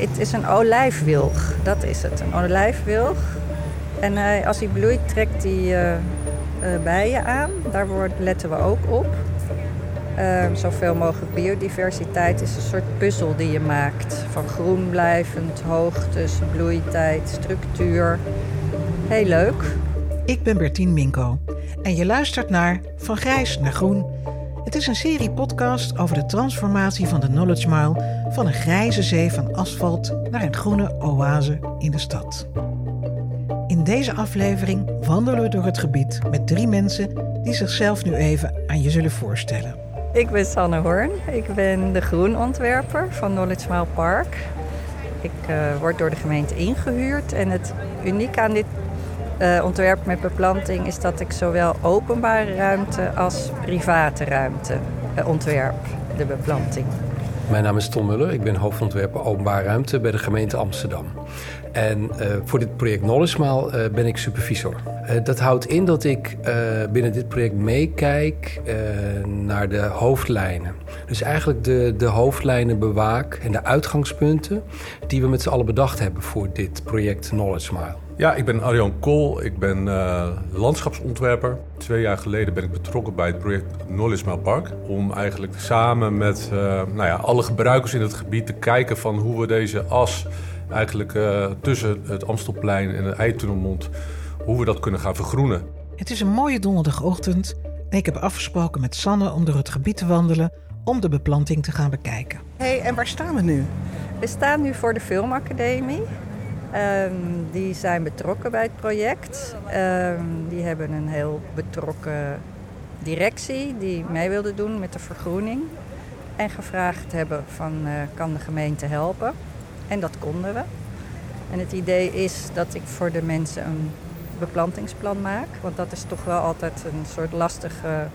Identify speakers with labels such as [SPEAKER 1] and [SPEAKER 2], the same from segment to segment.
[SPEAKER 1] het is een olijfwilg. Dat is het, een olijfwilg. En hij, als hij bloeit, trekt hij uh, uh, bijen aan. Daar letten we ook op. Uh, zoveel mogelijk biodiversiteit is een soort puzzel die je maakt. Van groen blijvend, hoogtes, bloeitijd, structuur. Heel leuk.
[SPEAKER 2] Ik ben Bertien Minko en je luistert naar Van Grijs naar Groen. Het is een serie podcast over de transformatie van de Knowledge Mile van een grijze zee van asfalt naar een groene oase in de stad. In deze aflevering wandelen we door het gebied met drie mensen die zichzelf nu even aan je zullen voorstellen.
[SPEAKER 1] Ik ben Sanne Hoorn. Ik ben de groenontwerper van Knowledge Mile Park. Ik uh, word door de gemeente ingehuurd en het uniek aan dit uh, ontwerp met beplanting is dat ik zowel openbare ruimte als private ruimte uh, ontwerp, de beplanting.
[SPEAKER 3] Mijn naam is Tom Muller, ik ben hoofdontwerper openbare ruimte bij de gemeente Amsterdam. En uh, voor dit project Knowledge uh, ben ik supervisor. Uh, dat houdt in dat ik binnen dit project meekijk naar de hoofdlijnen. Dus eigenlijk de, de hoofdlijnen bewaak en de uitgangspunten die we met z'n allen bedacht hebben voor dit project Knowledge.
[SPEAKER 4] Ja, ik ben Arjan Kool. Ik ben landschapsontwerper. Twee jaar geleden ben ik betrokken bij het project Knowledge Mile Park. Om eigenlijk samen met nou ja, alle gebruikers in het gebied te kijken van hoe we deze as eigenlijk uh, tussen het Amstelplein en de Eitunnelmond, hoe we dat kunnen gaan vergroenen.
[SPEAKER 2] Het is een mooie donderdagochtend en ik heb afgesproken met Sanne om door het gebied te wandelen om de beplanting te gaan bekijken. hey, en waar staan we nu?
[SPEAKER 1] We staan nu voor de Filmacademie. Um, die zijn betrokken bij het project. Um, die hebben een heel betrokken directie die mee wilde doen met de vergroening. En gevraagd hebben van uh, kan de gemeente helpen. En dat konden we. En het idee is dat ik voor de mensen een beplantingsplan maak. Want dat is toch wel altijd een soort lastige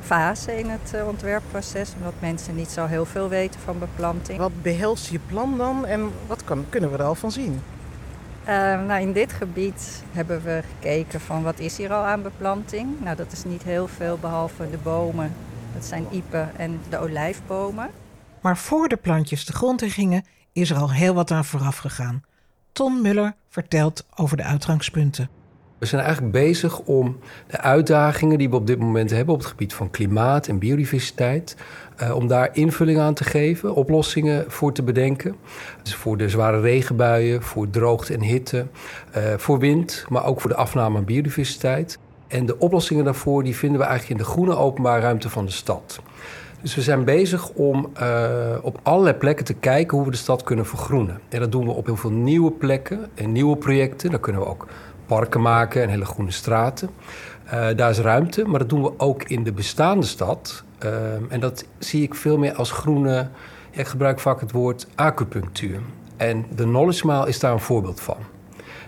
[SPEAKER 1] fase in het uh, ontwerpproces. Omdat mensen niet zo heel veel weten van beplanting.
[SPEAKER 2] Wat behelst je plan dan en wat kan, kunnen we er al van zien?
[SPEAKER 1] Uh, nou, in dit gebied hebben we gekeken van wat is hier al aan beplanting. Nou, dat is niet heel veel behalve de bomen. Dat zijn iepen en de olijfbomen.
[SPEAKER 2] Maar voor de plantjes de grond in gingen, is er al heel wat aan vooraf gegaan. Ton Muller vertelt over de uitgangspunten.
[SPEAKER 3] We zijn eigenlijk bezig om de uitdagingen die we op dit moment hebben op het gebied van klimaat en biodiversiteit, uh, om daar invulling aan te geven, oplossingen voor te bedenken. Dus voor de zware regenbuien, voor droogte en hitte, uh, voor wind, maar ook voor de afname aan biodiversiteit. En de oplossingen daarvoor die vinden we eigenlijk in de groene openbare ruimte van de stad. Dus we zijn bezig om uh, op allerlei plekken te kijken hoe we de stad kunnen vergroenen. En dat doen we op heel veel nieuwe plekken en nieuwe projecten. Daar kunnen we ook parken maken en hele groene straten. Uh, daar is ruimte, maar dat doen we ook in de bestaande stad. Uh, en dat zie ik veel meer als groene. Ik gebruik vaak het woord acupunctuur. En de Knowledge Mile is daar een voorbeeld van.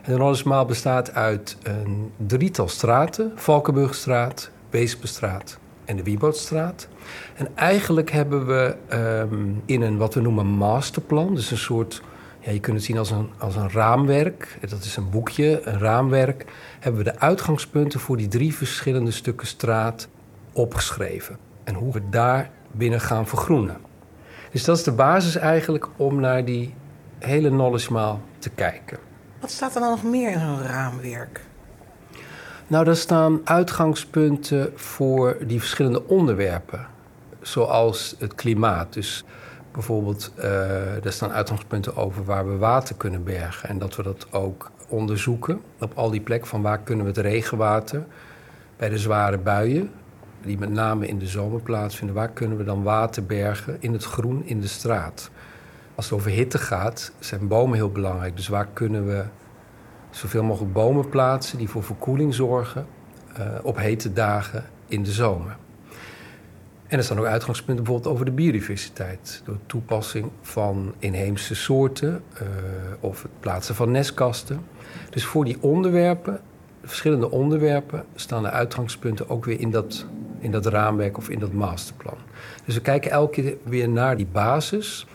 [SPEAKER 3] En de Knowledge Mile bestaat uit een drietal straten: Valkenburgstraat, Weespenstraat en de Wieboudstraat. En eigenlijk hebben we um, in een wat we noemen masterplan, dus een soort ja, je kunt het zien als een, als een raamwerk. Dat is een boekje, een raamwerk. Hebben we de uitgangspunten voor die drie verschillende stukken straat opgeschreven. En hoe we daar binnen gaan vergroenen. Dus dat is de basis eigenlijk om naar die hele knowledge maal te kijken.
[SPEAKER 2] Wat staat er dan nog meer in zo'n raamwerk?
[SPEAKER 3] Nou, daar staan uitgangspunten voor die verschillende onderwerpen. Zoals het klimaat. Dus Bijvoorbeeld, uh, er staan uitgangspunten over waar we water kunnen bergen. En dat we dat ook onderzoeken op al die plekken van waar kunnen we het regenwater bij de zware buien, die met name in de zomer plaatsvinden, waar kunnen we dan water bergen in het groen in de straat. Als het over hitte gaat, zijn bomen heel belangrijk. Dus waar kunnen we zoveel mogelijk bomen plaatsen die voor verkoeling zorgen uh, op hete dagen in de zomer. En er staan ook uitgangspunten bijvoorbeeld over de biodiversiteit. Door toepassing van inheemse soorten uh, of het plaatsen van nestkasten. Dus voor die onderwerpen, verschillende onderwerpen, staan de uitgangspunten ook weer in dat, in dat raamwerk of in dat masterplan. Dus we kijken elke keer weer naar die basis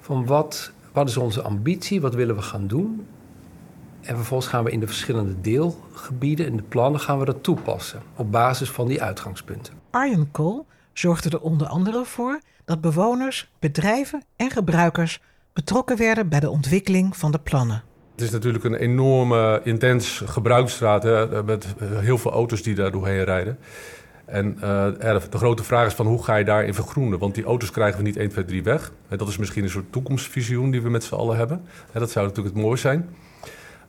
[SPEAKER 3] van wat, wat is onze ambitie, wat willen we gaan doen. En vervolgens gaan we in de verschillende deelgebieden, in de plannen, gaan we dat toepassen op basis van die uitgangspunten.
[SPEAKER 2] Arjen Kool zorgde er onder andere voor dat bewoners, bedrijven en gebruikers betrokken werden bij de ontwikkeling van de plannen.
[SPEAKER 4] Het is natuurlijk een enorme, intens gebruiksstraat hè, met heel veel auto's die daar doorheen rijden. En uh, de grote vraag is van hoe ga je daarin vergroenen? Want die auto's krijgen we niet 1, 2, 3 weg. Dat is misschien een soort toekomstvisioen die we met z'n allen hebben. Dat zou natuurlijk het mooi zijn.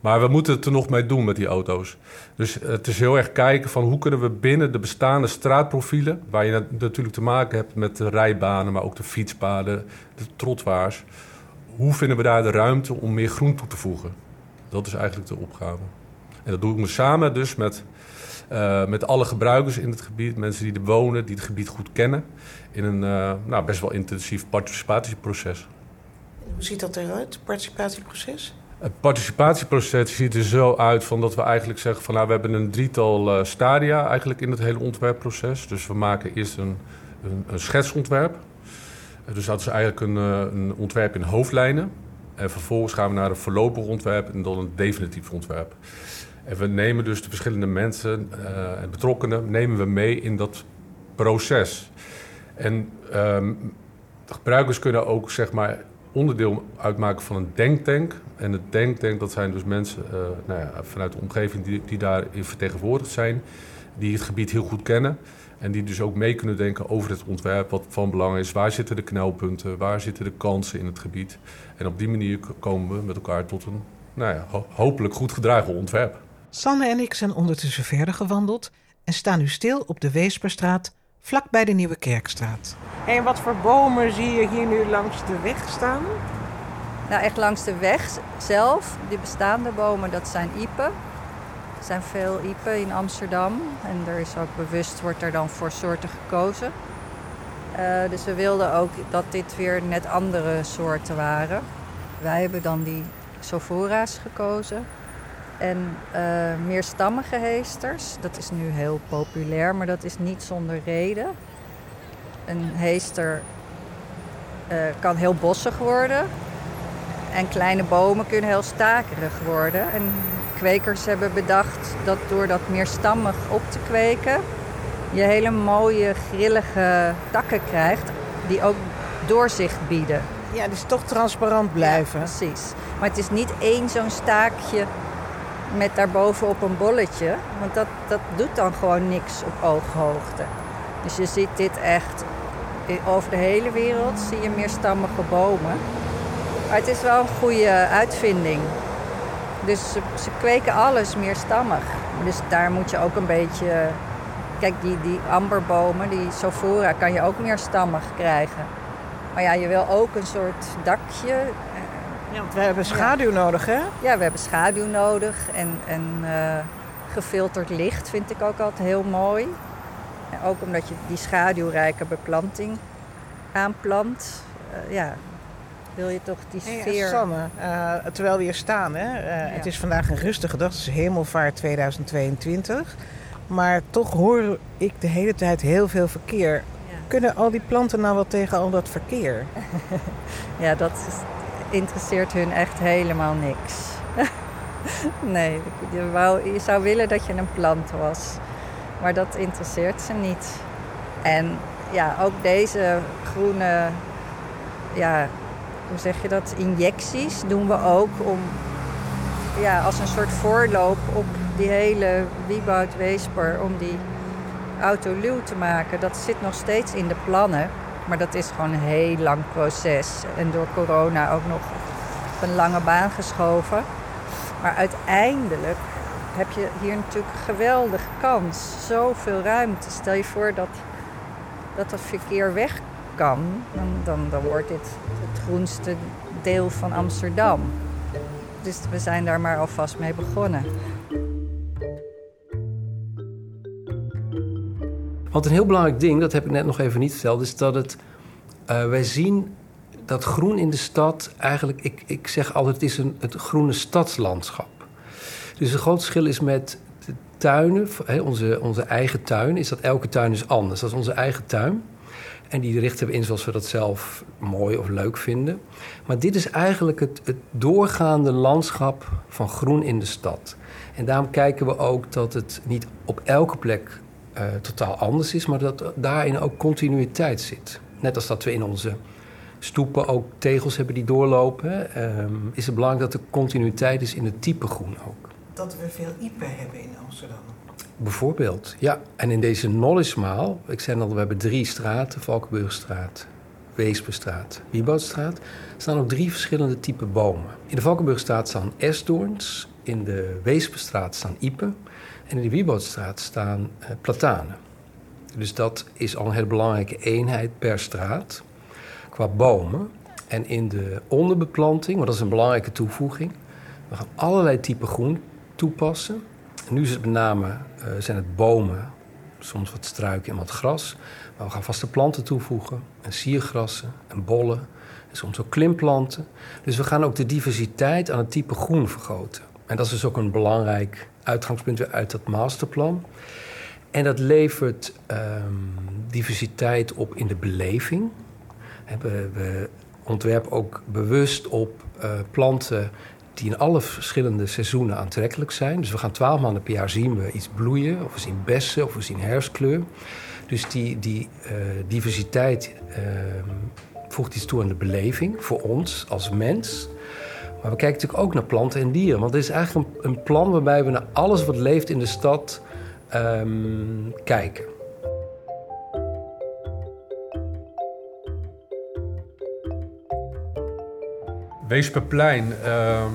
[SPEAKER 4] Maar we moeten het er nog mee doen met die auto's. Dus het is heel erg kijken van hoe kunnen we binnen de bestaande straatprofielen... waar je natuurlijk te maken hebt met de rijbanen, maar ook de fietspaden, de trottoirs... hoe vinden we daar de ruimte om meer groen toe te voegen? Dat is eigenlijk de opgave. En dat doe ik samen dus met uh, met alle gebruikers in het gebied, mensen die er wonen, die het gebied goed kennen, in een uh, nou, best wel intensief participatieproces.
[SPEAKER 2] Hoe ziet dat eruit, het participatieproces?
[SPEAKER 4] Het participatieproces ziet er zo uit van dat we eigenlijk zeggen van nou, we hebben een drietal uh, stadia eigenlijk in het hele ontwerpproces. Dus we maken eerst een, een, schetsontwerp. Dus dat is eigenlijk een, een ontwerp in hoofdlijnen. En vervolgens gaan we naar een voorlopig ontwerp en dan een definitief ontwerp. En we nemen dus de verschillende mensen en betrokkenen nemen we mee in dat proces. En de gebruikers kunnen ook zeg maar onderdeel uitmaken van een denktank. En het denktank, dat zijn dus mensen uh, nou ja, vanuit de omgeving die, die daarin vertegenwoordigd zijn, die het gebied heel goed kennen. En die dus ook mee kunnen denken over het ontwerp, wat van belang is. Waar zitten de knelpunten, waar zitten de kansen in het gebied. En op die manier komen we met elkaar tot een nou ja, hopelijk goed gedragen ontwerp.
[SPEAKER 2] Sanne en ik zijn ondertussen verder gewandeld en staan nu stil op de Weesperstraat, vlak bij de Nieuwe Kerkstraat. En wat voor bomen zie je hier nu langs de weg staan?
[SPEAKER 1] Nou, echt langs de weg zelf, die bestaande bomen, dat zijn iepen. Er zijn veel iepen in Amsterdam en er is ook bewust, wordt er dan voor soorten gekozen. Uh, dus we wilden ook dat dit weer net andere soorten waren. Wij hebben dan die sophora's gekozen. En uh, meerstammige heesters, dat is nu heel populair, maar dat is niet zonder reden. Een heester uh, kan heel bossig worden. En kleine bomen kunnen heel stakerig worden. En kwekers hebben bedacht dat door dat meerstammig op te kweken, je hele mooie grillige takken krijgt die ook doorzicht bieden.
[SPEAKER 2] Ja, dus toch transparant blijven.
[SPEAKER 1] Ja, precies. Maar het is niet één zo'n staakje met daarbovenop een bolletje. Want dat, dat doet dan gewoon niks op ooghoogte. Dus je ziet dit echt over de hele wereld zie je meerstammige bomen. Maar het is wel een goede uitvinding. Dus ze, kweken alles meerstammig. Dus daar moet je ook een beetje... Kijk, die, die amberbomen, die sophora, kan je ook meerstammig krijgen. Maar ja, je wil ook een soort dakje
[SPEAKER 2] ja, want we hebben schaduw nodig, hè?
[SPEAKER 1] Ja, we hebben schaduw nodig. En, en uh, gefilterd licht vind ik ook altijd heel mooi. En ook omdat je die schaduwrijke beplanting aanplant. Uh, ja, wil je toch die sfeer...
[SPEAKER 2] Hey, Sanne, uh, terwijl we hier staan, hè? Ja. Het is vandaag een rustige dag. Het is Hemelvaart 2022. Maar toch hoor ik de hele tijd heel veel verkeer. Kunnen al die planten nou wat tegen al dat verkeer?
[SPEAKER 1] ja, dat is, interesseert hun echt helemaal niks. nee, je, je zou willen dat je een plant was. Maar dat interesseert ze niet. En ja, ook deze groene, ja, hoe zeg je dat, injecties doen we ook om, ja, als een soort voorloop op die hele Wieboud Weesper, om die autoluw te maken. Dat zit nog steeds in de plannen. Maar dat is gewoon een heel lang proces. En door corona ook nog op een lange baan geschoven. Maar uiteindelijk heb je hier natuurlijk een geweldige kans. Zoveel ruimte. Stel je voor dat dat, dat verkeer weg kan. Dan, dan, dan wordt dit het groenste deel van Amsterdam. Dus we zijn daar maar alvast mee begonnen.
[SPEAKER 3] Want een heel belangrijk ding, dat heb ik net nog even niet verteld, is dat het. Uh, wij zien dat groen in de stad eigenlijk, ik, ik zeg altijd, het is een, het groene stadslandschap. Dus een groot verschil is met de tuinen, onze, onze eigen tuin, is dat elke tuin is anders. Dat is onze eigen tuin. En die richten we in zoals we dat zelf mooi of leuk vinden. Maar dit is eigenlijk het, het doorgaande landschap van groen in de stad. En daarom kijken we ook dat het niet op elke plek uh, totaal anders is, maar dat daarin ook continuïteit zit. Net als dat we in onze stoepen ook tegels hebben die doorlopen, ehm, is het belangrijk dat er continuïteit is in het type groen ook.
[SPEAKER 2] Dat we veel iepen hebben in Amsterdam.
[SPEAKER 3] Bijvoorbeeld, ja. En in deze Knowledge ik zei al, we hebben drie straten: Valkenburgstraat, Weesperstraat, Wieboudstraat. Staan ook drie verschillende type bomen. In de Valkenburgstraat staan esdoorns, in de Weesperstraat staan iepen en in de Wieboudstraat staan uh, platanen. Dus dat is al een hele belangrijke eenheid per straat qua bomen. En in de onderbeplanting, want dat is een belangrijke toevoeging, we gaan allerlei typen groen toepassen. En nu is het met name uh, zijn het bomen, soms wat struiken en wat gras. Maar we gaan vaste planten toevoegen, en siergrassen en bollen. En soms ook klimplanten. Dus we gaan ook de diversiteit aan het type groen vergroten. En dat is dus ook een belangrijk uitgangspunt uit dat masterplan. En dat levert um, diversiteit op in de beleving. We, we ontwerpen ook bewust op uh, planten die in alle verschillende seizoenen aantrekkelijk zijn. Dus we gaan twaalf maanden per jaar zien we iets bloeien, of we zien bessen, of we zien herfstkleur. Dus die, die uh, diversiteit uh, voegt iets toe aan de beleving voor ons als mens. Maar we kijken natuurlijk ook naar planten en dieren. Want het is eigenlijk een, een plan waarbij we naar alles wat leeft in de stad um, kijken.
[SPEAKER 4] Weesperplein. Uh,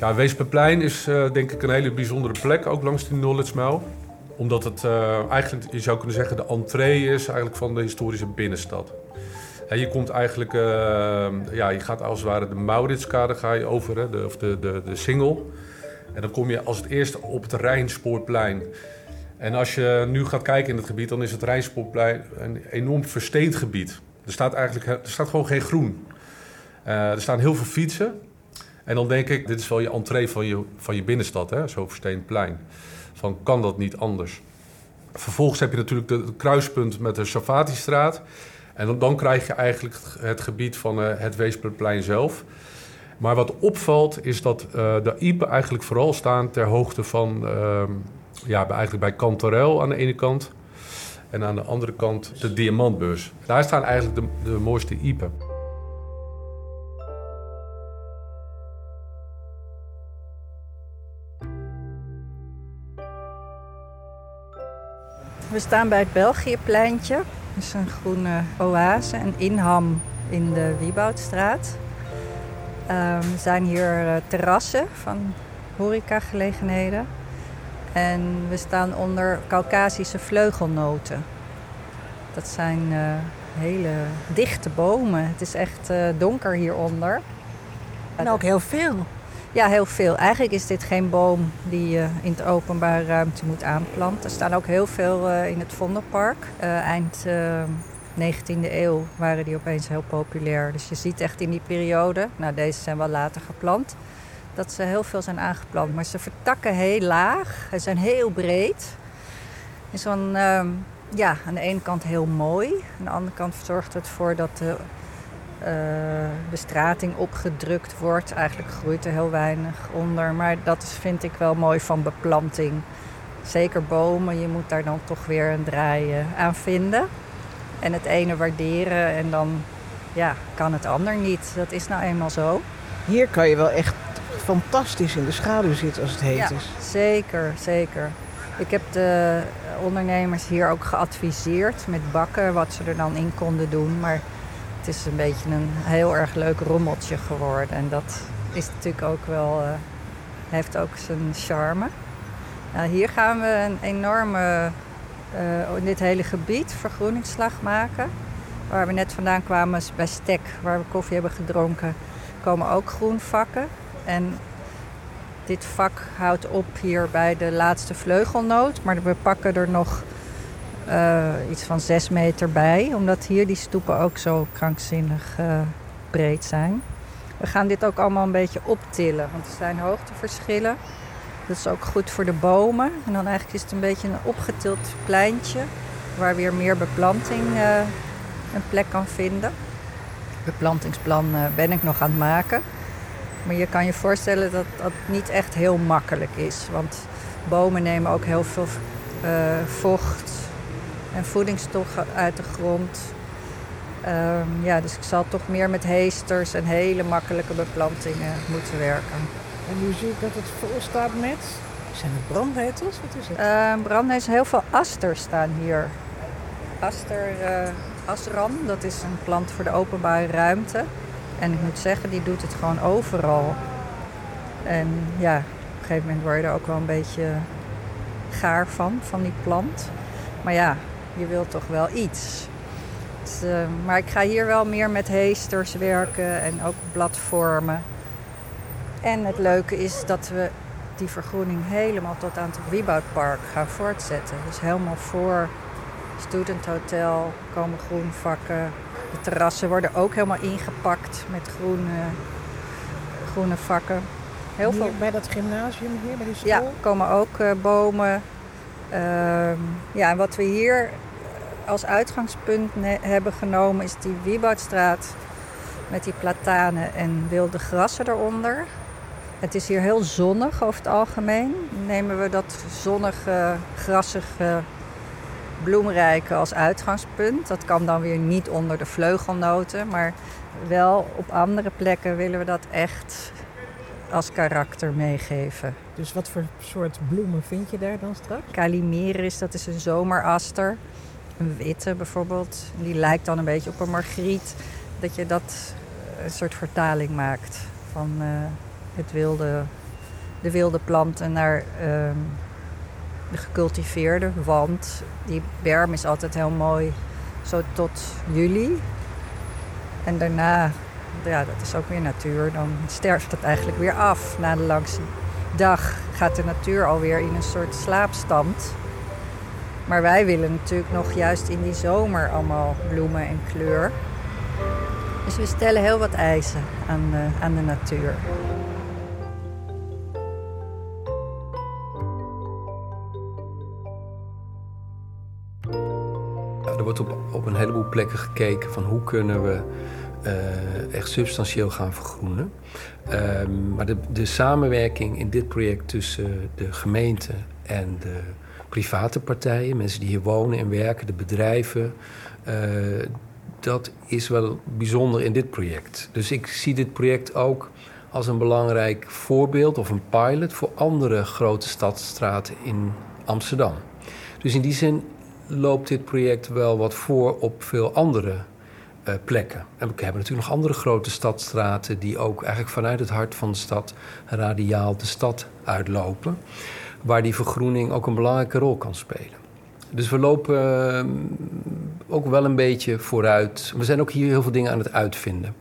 [SPEAKER 4] ja, Weesperplein is uh, denk ik een hele bijzondere plek, ook langs die Knowledge Mile. Omdat het uh, eigenlijk, je zou kunnen zeggen, de entree is eigenlijk van de historische binnenstad. Je komt eigenlijk, uh, ja, je gaat als het ware de Mauritskade ga je over, hè, de, of de, de, de Singel. En dan kom je als het eerste op het Rijnspoorplein. En als je nu gaat kijken in het gebied, dan is het Rijnspoorplein een enorm versteend gebied. Er staat eigenlijk er staat gewoon geen groen. Uh, er staan heel veel fietsen. En dan denk ik, dit is wel je entree van je, van je binnenstad, hè? zo versteend plein. Van, kan dat niet anders? Vervolgens heb je natuurlijk het kruispunt met de Savatistraat. En dan, krijg je eigenlijk het gebied van uh, het Weesperplein zelf. Maar wat opvalt is dat uh, de Iepen eigenlijk vooral staan ter hoogte van... Uh, ja, eigenlijk bij Cantarel aan de ene kant. En aan de andere kant de Diamantbeurs. Daar staan eigenlijk de, de mooiste Iepen.
[SPEAKER 1] We staan bij het Belgiëpleintje. Dat is een groene oase, een inham in de Wieboudstraat. Um, er zijn hier uh, terrassen van horecagelegenheden. En we staan onder Caucasische vleugelnoten. Dat zijn uh, hele dichte bomen. Het is echt uh, donker hieronder.
[SPEAKER 2] En ook heel veel.
[SPEAKER 1] Ja, heel veel. Eigenlijk is dit geen boom die je in het openbare ruimte moet aanplanten. Er staan ook heel veel uh, in het Vondelpark. Uh, eind uh, 19e eeuw waren die opeens heel populair. Dus je ziet echt in die periode, nou deze zijn wel later geplant, dat ze heel veel zijn aangeplant. Maar ze vertakken heel laag, ze zijn heel breed. Is dan, ja, aan de ene kant heel mooi. Aan de andere kant zorgt het ervoor dat de uh, bestrating opgedrukt wordt. Eigenlijk groeit er heel weinig onder. Maar dat is, vind ik wel mooi van beplanting. Zeker bomen, je moet daar dan toch weer een draai uh, aan vinden. En het ene waarderen en dan ja, kan het ander niet. Dat is nou eenmaal zo.
[SPEAKER 2] Hier kan je wel echt fantastisch in de schaduw zitten als het heet
[SPEAKER 1] ja,
[SPEAKER 2] is.
[SPEAKER 1] Zeker, zeker. Ik heb de ondernemers hier ook geadviseerd met bakken wat ze er dan in konden doen. Maar is een beetje een heel erg leuk rommeltje geworden. En dat is natuurlijk ook wel, uh, heeft ook zijn charme. Nou, hier gaan we een enorme, uh, in dit hele gebied, vergroeningsslag maken. Waar we net vandaan kwamen bij Stek, waar we koffie hebben gedronken, komen ook groenvakken. En dit vak houdt op hier bij de laatste vleugelnoot. Maar we pakken er nog uh, iets van zes meter bij. Omdat hier die stoepen ook zo krankzinnig uh, breed zijn. We gaan dit ook allemaal een beetje optillen. Want er zijn hoogteverschillen. Dat is ook goed voor de bomen. En dan eigenlijk is het een beetje een opgetild pleintje. Waar weer meer beplanting uh, een plek kan vinden. Beplantingsplan ben ik nog aan het maken. Maar je kan je voorstellen dat dat niet echt heel makkelijk is. Want bomen nemen ook heel veel vocht en voedingsstoffen uit de grond. Ehm, ja, dus ik zal toch meer met heesters en hele makkelijke beplantingen moeten werken.
[SPEAKER 2] En nu zie ik dat het vol staat met... Zijn het brandnetels? Wat is het?
[SPEAKER 1] Uh, brandnetels, heel veel asters staan hier. Aster uh, asran, dat is een plant voor de openbare ruimte. En ik moet zeggen, die doet het gewoon overal. En ja, op een gegeven moment word je er ook wel een beetje gaar van, van die plant. Maar ja, je wilt toch wel iets. Dus, uh, maar ik ga hier wel meer met heesters werken en ook bladvormen. En het leuke is dat we die vergroening helemaal tot aan het Wieboudpark gaan voortzetten. Dus helemaal voor Student Hotel komen groenvakken. De terrassen worden ook helemaal ingepakt met groene, groene vakken.
[SPEAKER 2] Heel hier, veel... Bij dat gymnasium hier, bij die school?
[SPEAKER 1] Ja, komen ook uh, bomen. Uh, ja, en wat we hier als uitgangspunt hebben genomen is die Wieboudstraat met die platanen en wilde grassen eronder. Het is hier heel zonnig over het algemeen. Nemen we dat zonnige, grassige, bloemrijke als uitgangspunt. Dat kan dan weer niet onder de vleugelnoten, maar wel op andere plekken willen we dat echt als karakter meegeven.
[SPEAKER 2] Dus wat voor soort bloemen vind je daar dan straks?
[SPEAKER 1] Calimeris, dat is een zomeraster. Een witte bijvoorbeeld. Die lijkt dan een beetje op een margriet. Dat je dat eh, een soort vertaling maakt van uh, het wilde, de wilde planten naar uh, de gecultiveerde. Want die berm is altijd heel mooi zo tot juli. En daarna, ja, dat is ook weer natuur. Dan sterft het eigenlijk weer af. Na de langste dag gaat de natuur alweer in een soort slaapstand. Maar wij willen natuurlijk nog juist in die zomer allemaal bloemen en kleur. Dus we stellen heel wat eisen aan de, aan de natuur.
[SPEAKER 3] er wordt op, op een heleboel plekken gekeken van hoe kunnen we uh, echt substantieel gaan vergroenen. Um, maar de, de samenwerking in dit project tussen de gemeente en de private partijen, mensen die hier wonen en werken, de bedrijven. Uh, dat is wel bijzonder in dit project. Dus ik zie dit project ook als een belangrijk voorbeeld of een pilot voor andere grote stadstraten in Amsterdam. Dus in die zin loopt dit project wel wat voor op veel andere uh, plekken. En we hebben natuurlijk nog andere grote stadstraten die ook eigenlijk vanuit het hart van de stad radiaal de stad uitlopen waar die vergroening ook een belangrijke rol kan spelen. Dus we lopen ehm, ook wel een beetje vooruit. We zijn ook hier heel veel dingen aan het uitvinden.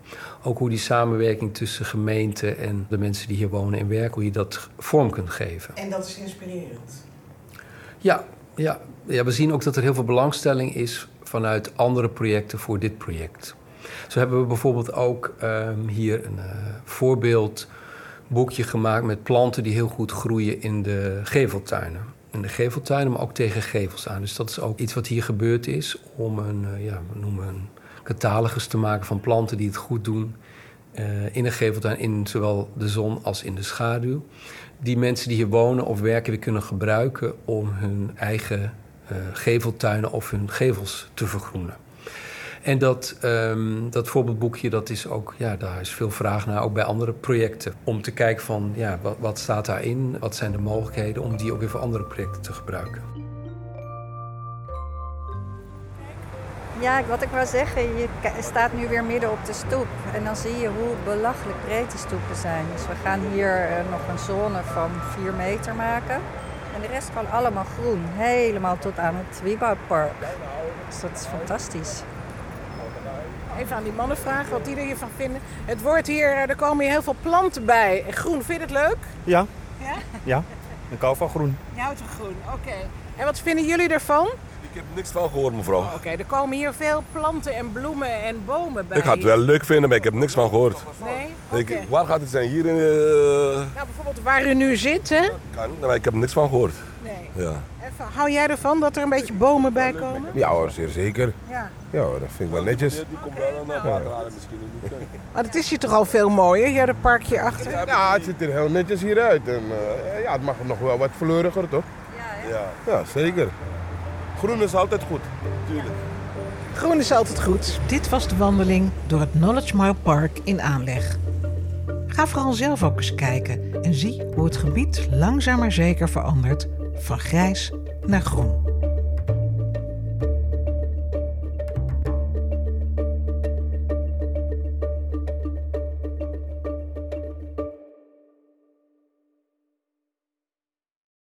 [SPEAKER 3] Ook hoe die samenwerking tussen gemeente en de mensen die hier wonen en werken, hoe je dat vorm kunt geven.
[SPEAKER 2] En dat is inspirerend.
[SPEAKER 3] Ja, ja, ja, we zien ook dat er heel veel belangstelling is vanuit andere projecten voor dit project. Zo hebben we bijvoorbeeld ook um, hier een uh, voorbeeld boekje gemaakt met planten die heel goed groeien in de geveltuinen. In de geveltuinen, maar ook tegen gevels aan. Dus dat is ook iets wat hier gebeurd is om een, uh, ja, we noemen een catalogus te maken van planten die het goed doen uh, in een geveltuin, in zowel de zon als in de schaduw. Die mensen die hier wonen of werken weer kunnen gebruiken om hun eigen uh, geveltuinen of hun gevels te vergroenen. En dat, um, dat voorbeeldboekje, dat is ook, ja, daar is veel vraag naar, ook bij andere projecten. Om te kijken van, ja, wat, wat staat daarin? Wat zijn de mogelijkheden om die ook weer voor andere projecten te gebruiken?
[SPEAKER 1] Ja, wat ik wou zeggen, je staat nu weer midden op de stoep. En dan zie je hoe belachelijk breed die stoepen zijn. Dus we gaan hier uh, nog een zone van 4 meter maken. En de rest gewoon allemaal groen. Helemaal tot aan het Wieboudpark. Dus dat is fantastisch
[SPEAKER 2] even aan die mannen vragen wat die er hiervan vinden. Het wordt hier, eh, er komen hier heel veel planten bij. Groen, vind je het leuk?
[SPEAKER 5] Ja. Ja? Ja, ik hou van groen.
[SPEAKER 2] Je houdt van groen, oké. En wat vinden jullie ervan?
[SPEAKER 6] Ik heb niks van gehoord, mevrouw.
[SPEAKER 2] Oh, oké, er komen hier veel planten en bloemen en bomen bij.
[SPEAKER 6] Ik ga het wel leuk vinden, maar ik heb niks van gehoord.
[SPEAKER 2] Nee? Okay.
[SPEAKER 6] waar gaat het zijn? Hier in... Uh...
[SPEAKER 2] Nou, bijvoorbeeld waar u nu zit, hè?
[SPEAKER 6] Kan, maar ik heb niks van gehoord.
[SPEAKER 2] Ja. Even, hou jij ervan dat er een beetje bomen bij komen?
[SPEAKER 6] Ja hoor, zeer zeker.
[SPEAKER 2] Ja.
[SPEAKER 6] Ja, dat vind ik wel netjes. Die
[SPEAKER 2] komt wel naar water halen misschien. Maar het is hier toch al veel mooier, hier het parkje achter?
[SPEAKER 6] Ja, het ziet er heel netjes hier uit. En, uh, ja, het mag nog wel wat fleuriger, toch?
[SPEAKER 1] Ja,
[SPEAKER 6] ja. ja, zeker. Groen is altijd goed, natuurlijk.
[SPEAKER 2] Groen is altijd goed. Dit was de wandeling door het Knowledge Mile Park in aanleg. Ga vooral zelf ook eens kijken en zie hoe het gebied langzaam maar zeker verandert van grijs naar groen.